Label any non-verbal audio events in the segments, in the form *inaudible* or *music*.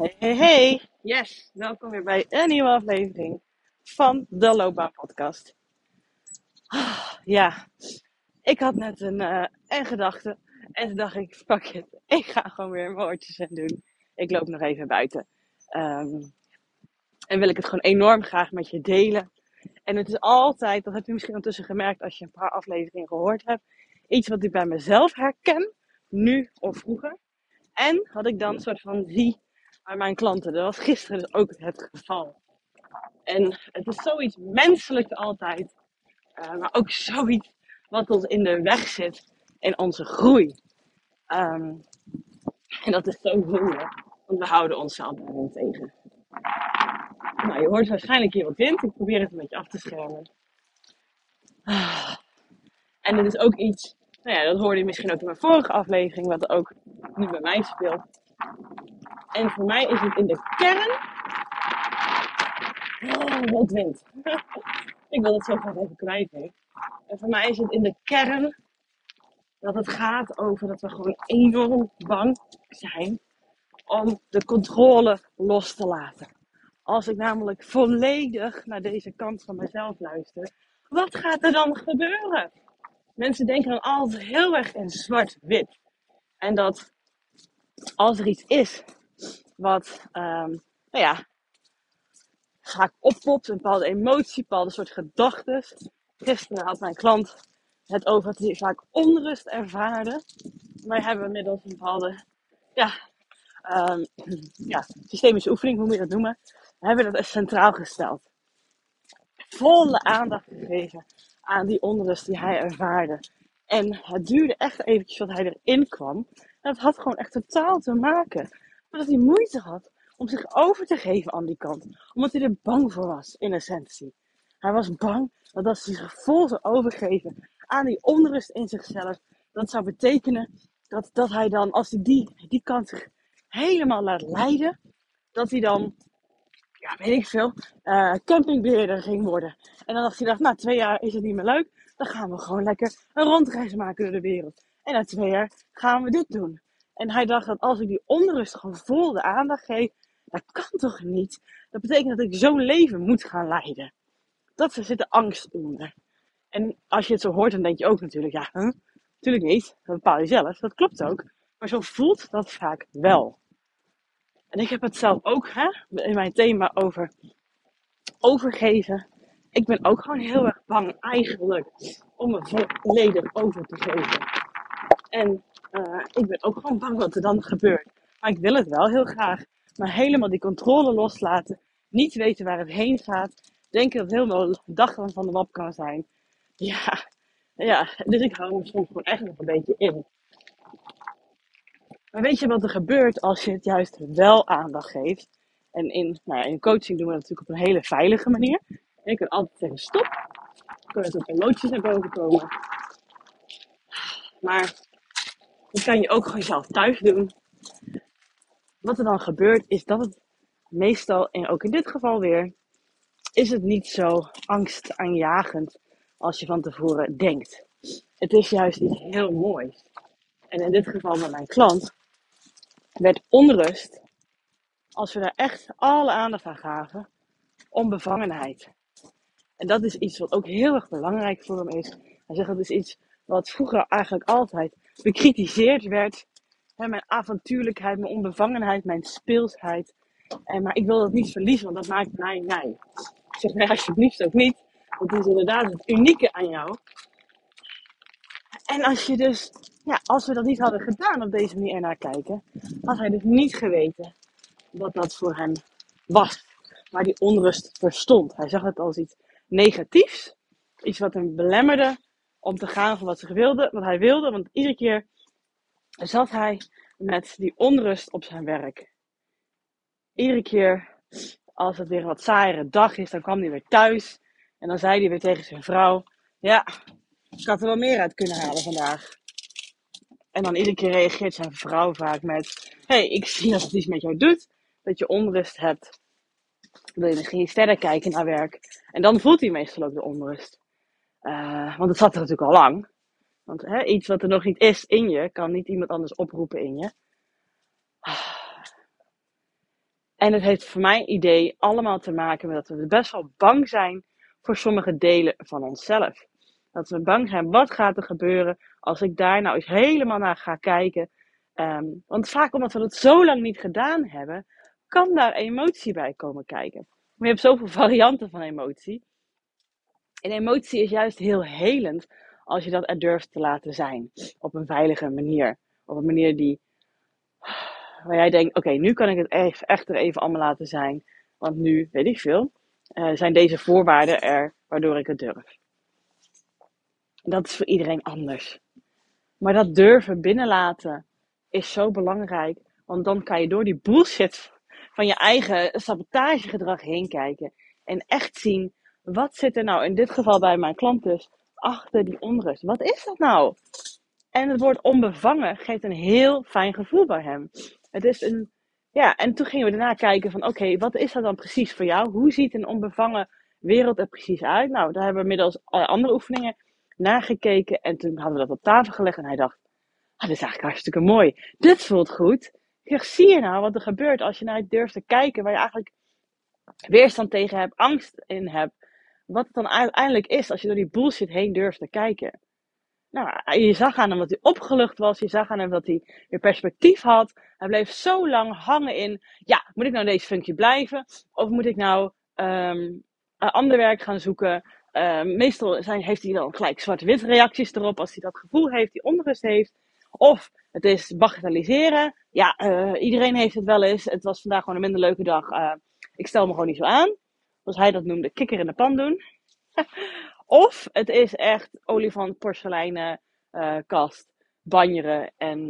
Hey, hey, hey. Yes, welkom weer bij een nieuwe aflevering van de Loopbaan Podcast. Ah, Ja, ik had net een, eh, een gedachte en toen dacht ik, fuck it, ik ga gewoon weer oortjes aan doen. Ik loop nog even buiten. Ehm, en wil ik het gewoon enorm graag met je delen. En het is altijd, dat heb je misschien ondertussen gemerkt als je een paar afleveringen gehoord hebt, iets wat ik bij mezelf herken, nu of vroeger. En wat ik dan soort van zie bij mijn klanten. Dat was gisteren ook het geval. En het is zoiets menselijks altijd, eh, maar ook zoiets wat ons in de weg zit in onze groei. Ehm, en dat is zo zonde, want we houden onszelf daarin tegen. Nou, je hoort waarschijnlijk hier wat wind. Ik probeer het een beetje af te schermen. Ah. En dit is ook iets, nou ja, dat hoorde je misschien ook in mijn vorige aflevering, wat ook nu bij mij speelt. En voor mij is het in de kern. Oh, wat wind. *laughs* Ik wil het zo graag even kwijt. hè. En voor mij is het in de kern dat het gaat over dat we gewoon enorm bang zijn om de controle los te laten. Als ik namelijk volledig naar deze kant van mezelf luister, wat gaat er dan gebeuren? Mensen denken dan altijd heel erg in zwart-wit. En dat als er iets is wat, ehm, nou ja, vaak oppopt, een bepaalde emotie, een bepaalde soort gedachten. Gisteren had mijn klant het over dat hij vaak onrust ervaarde. Wij hebben inmiddels een bepaalde, ja, ehm, ja, systemische oefening, hoe moet je dat noemen, hebben we dat centraal gesteld. Volle aandacht gegeven aan die onrust die hij ervaarde. En het duurde echt eventjes dat hij erin kwam. En dat had gewoon echt totaal te maken met dat hij moeite had om zich over te geven aan die kant. Omdat hij er bang voor was, in essentie. Hij was bang dat als hij zich vol zou overgeven aan die onrust in zichzelf, dat zou betekenen dat, dat hij dan, als hij die, die kant zich helemaal laat leiden, dat hij dan, ja, weet ik veel, eh campingbeheerder ging worden. En dan dacht hij, dacht, nou, twee jaar is het niet meer leuk, dan gaan we gewoon lekker een rondreis maken door de wereld. En na twee jaar gaan we dit doen. En hij dacht dat als ik die onrust vol de aandacht geef, dat kan toch niet? Dat betekent dat ik zo'n leven moet gaan leiden. Dat zit de angst onder. En als je het zo hoort, dan denk je ook natuurlijk, ja, natuurlijk niet. Dat bepaal je zelf. Dat klopt ook. Maar zo voelt dat vaak wel. En ik heb het zelf ook, hè, in mijn thema over overgeven. Ik ben ook gewoon heel erg bang eigenlijk om me volledig over te geven. En eh, ik ben ook gewoon bang wat er dan gebeurt. Maar ik wil het wel heel graag. Maar helemaal die controle loslaten. Niet weten waar het heen gaat. Denken dat het helemaal dag van de wap kan zijn. Ja, ja, dus ik hou me soms gewoon echt nog een beetje in. Maar weet je wat er gebeurt als je het juist wel aandacht geeft? En in, nou ja, in coaching doen we dat natuurlijk op een hele veilige manier. Je kan altijd zeggen stop. Dan kunnen ook emoties naar boven komen. Maar dat kan je ook gewoon zelf thuis doen. Wat er dan gebeurt is dat het meestal, en ook in dit geval weer, is het niet zo angstaanjagend als je van tevoren denkt. Het is juist iets heel moois. En in dit geval met mijn klant werd onrust, als we daar echt alle aandacht aan gaven, onbevangenheid. En dat is iets wat ook heel erg belangrijk voor hem is. Hij zegt dat is iets wat vroeger eigenlijk altijd bekritiseerd werd. Hè, mijn avontuurlijkheid, mijn onbevangenheid, mijn speelsheid. En, maar ik wil dat niet verliezen, want dat maakt mij mij. Ik zeg, nee, alsjeblieft ook niet. Want het is inderdaad het unieke aan jou. En als je dus, ja, als we dat niet hadden gedaan op deze manier naar kijken, had hij dus niet geweten wat dat voor hem was. Waar die onrust verstond. Hij zag het als iets negatiefs. Iets wat hem belemmerde om te gaan voor wat, ze wilde, wat hij wilde. Want iedere keer zat hij met die onrust op zijn werk. Iedere keer als het weer een wat saaiere dag is, dan kwam hij weer thuis. En dan zei hij weer tegen zijn vrouw: Ja, ik had er wel meer uit kunnen halen vandaag. En dan iedere keer reageert zijn vrouw vaak met: hey, ik zie dat het iets met jou doet. Dat je onrust hebt. Wil je misschien verder kijken naar werk? En dan voelt hij meestal ook de onrust. Uh, want het zat er natuurlijk al lang. Want hè, iets wat er nog niet is in je, kan niet iemand anders oproepen in je. En het heeft voor mijn idee allemaal te maken met dat we best wel bang zijn voor sommige delen van onszelf. Dat we bang zijn, wat gaat er gebeuren als ik daar nou eens helemaal naar ga kijken. Ehm, want vaak omdat we dat zo lang niet gedaan hebben, kan daar emotie bij komen kijken. Maar je hebt zoveel *laughs* varianten van emotie. En emotie is juist heel helend als je dat er durft te laten zijn. Op een veilige manier. Op een manier die, waar jij denkt, oké, nu kan ik het echt, echt er even allemaal laten zijn. Want nu, weet ik veel, uh, zijn deze voorwaarden er waardoor ik het durf. Dat is voor iedereen anders. Maar dat durven binnenlaten is zo belangrijk. Want dan kan je door die bullshit van je eigen sabotagegedrag heen kijken. En echt zien, wat zit er nou in dit geval bij mijn klant dus achter die onrust? Wat is dat nou? En het woord onbevangen geeft een heel fijn gevoel bij hem. Het is een, ja, en toen gingen we daarna kijken van, oké, wat is dat dan precies voor jou? Hoe ziet een onbevangen wereld er precies uit? Nou, daar hebben we middels andere oefeningen naar gekeken. En toen hadden we dat op tafel gelegd en hij dacht, ah, dit is eigenlijk hartstikke mooi. Dit voelt goed. Ik zie je nou wat er gebeurt als je naar het durft te kijken waar je eigenlijk weerstand tegen hebt, angst in hebt. Wat het dan uiteindelijk is als je door die bullshit heen durft te kijken. Nou, je zag aan hem dat hij opgelucht was. Je zag aan hem dat hij weer perspectief had. Hij bleef zo lang hangen in. Ja, moet ik nou deze functie blijven? Of moet ik nou um, ander werk gaan zoeken? Uh, meestal zijn, heeft hij dan gelijk zwart-wit reacties erop als hij dat gevoel heeft, die onrust heeft. Of het is bagatelliseren. Ja, uh, iedereen heeft het wel eens. Het was vandaag gewoon een minder leuke dag. Uh, ik stel me gewoon niet zo aan. Zoals hij dat noemde, kikker in de pan doen. *laughs* of het is echt olifant, porseleinen, uh, kast, banjeren en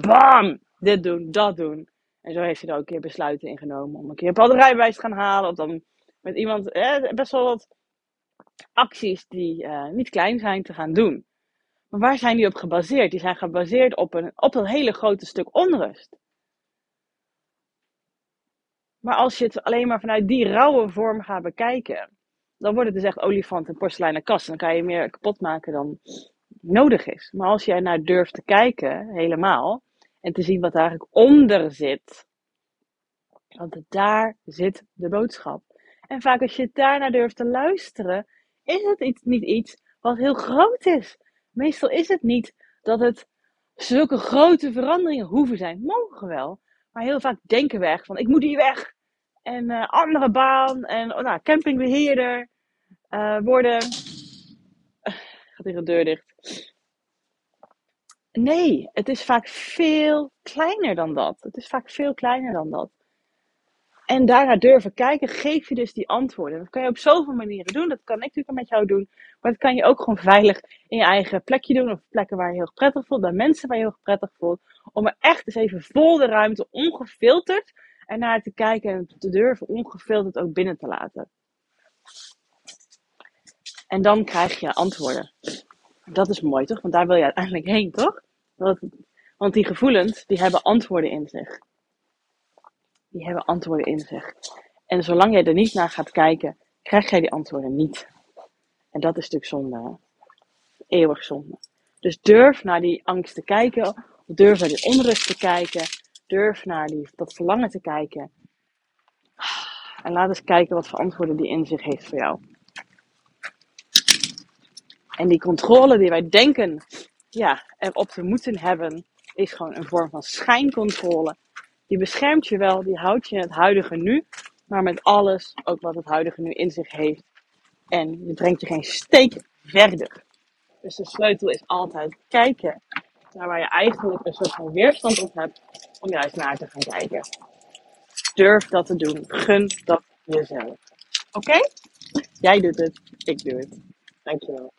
bam! Dit doen, dat doen. En zo heeft hij er ook een keer besluiten ingenomen om een keer een te gaan halen. Of dan met iemand eh, best wel wat acties die niet klein zijn te gaan doen. Maar waar zijn die op gebaseerd? Die zijn gebaseerd op een, op een hele grote stuk onrust. Maar als je het alleen maar vanuit die rauwe vorm gaat bekijken, dan wordt het dus echt olifant en porseleinen kast. Dan kan je meer kapot maken dan nodig is. Maar als jij naar durft te kijken, helemaal, en te zien wat er eigenlijk onder zit, want daar zit de boodschap. En vaak als je daarnaar durft te luisteren, is het iets, niet iets wat heel groot is. Meestal is het niet dat het zulke grote veranderingen hoeven zijn. Mogen wel. Maar heel vaak denken we echt van ik moet hier weg. En uh, andere baan. En oh, nou, campingbeheerder. Uh, worden. Uh, gaat hier een deur dicht. Nee, het is vaak veel kleiner dan dat. Het is vaak veel kleiner dan dat. En daarna durven kijken, geef je dus die antwoorden. Dat kan je op zoveel manieren doen. Dat kan ik natuurlijk met jou doen. Maar dat kan je ook gewoon veilig in je eigen plekje doen. Of plekken waar je heel prettig voelt. Bij mensen waar je heel prettig voelt. Om er echt eens even vol de ruimte, ongefilterd, ernaar te kijken. En te durven ongefilterd ook binnen te laten. En dan krijg je antwoorden. Dat is mooi toch? Want daar wil je uiteindelijk heen toch? Want die gevoelens, die hebben antwoorden in zich die hebben antwoorden in zich. En zolang jij er niet naar gaat kijken, krijg jij die antwoorden niet. En dat is natuurlijk zonde. Eeuwig zonde. Dus durf naar die angst te kijken. Durf naar die onrust te kijken. Durf naar die, dat verlangen te kijken. En laat eens kijken wat voor antwoorden die in zich heeft voor jou. En die controle die wij denken ja, erop te moeten hebben, is gewoon een vorm van schijncontrole die beschermt je wel, die houdt je in het huidige nu, maar met alles ook wat het huidige nu in zich heeft. En je brengt je geen steek verder. Dus de sleutel is altijd kijken naar waar je eigenlijk een soort van weerstand op hebt, om juist naar te gaan kijken. Durf dat te doen. Gun dat jezelf. Oké? Jij doet het, ik doe het. Dankjewel.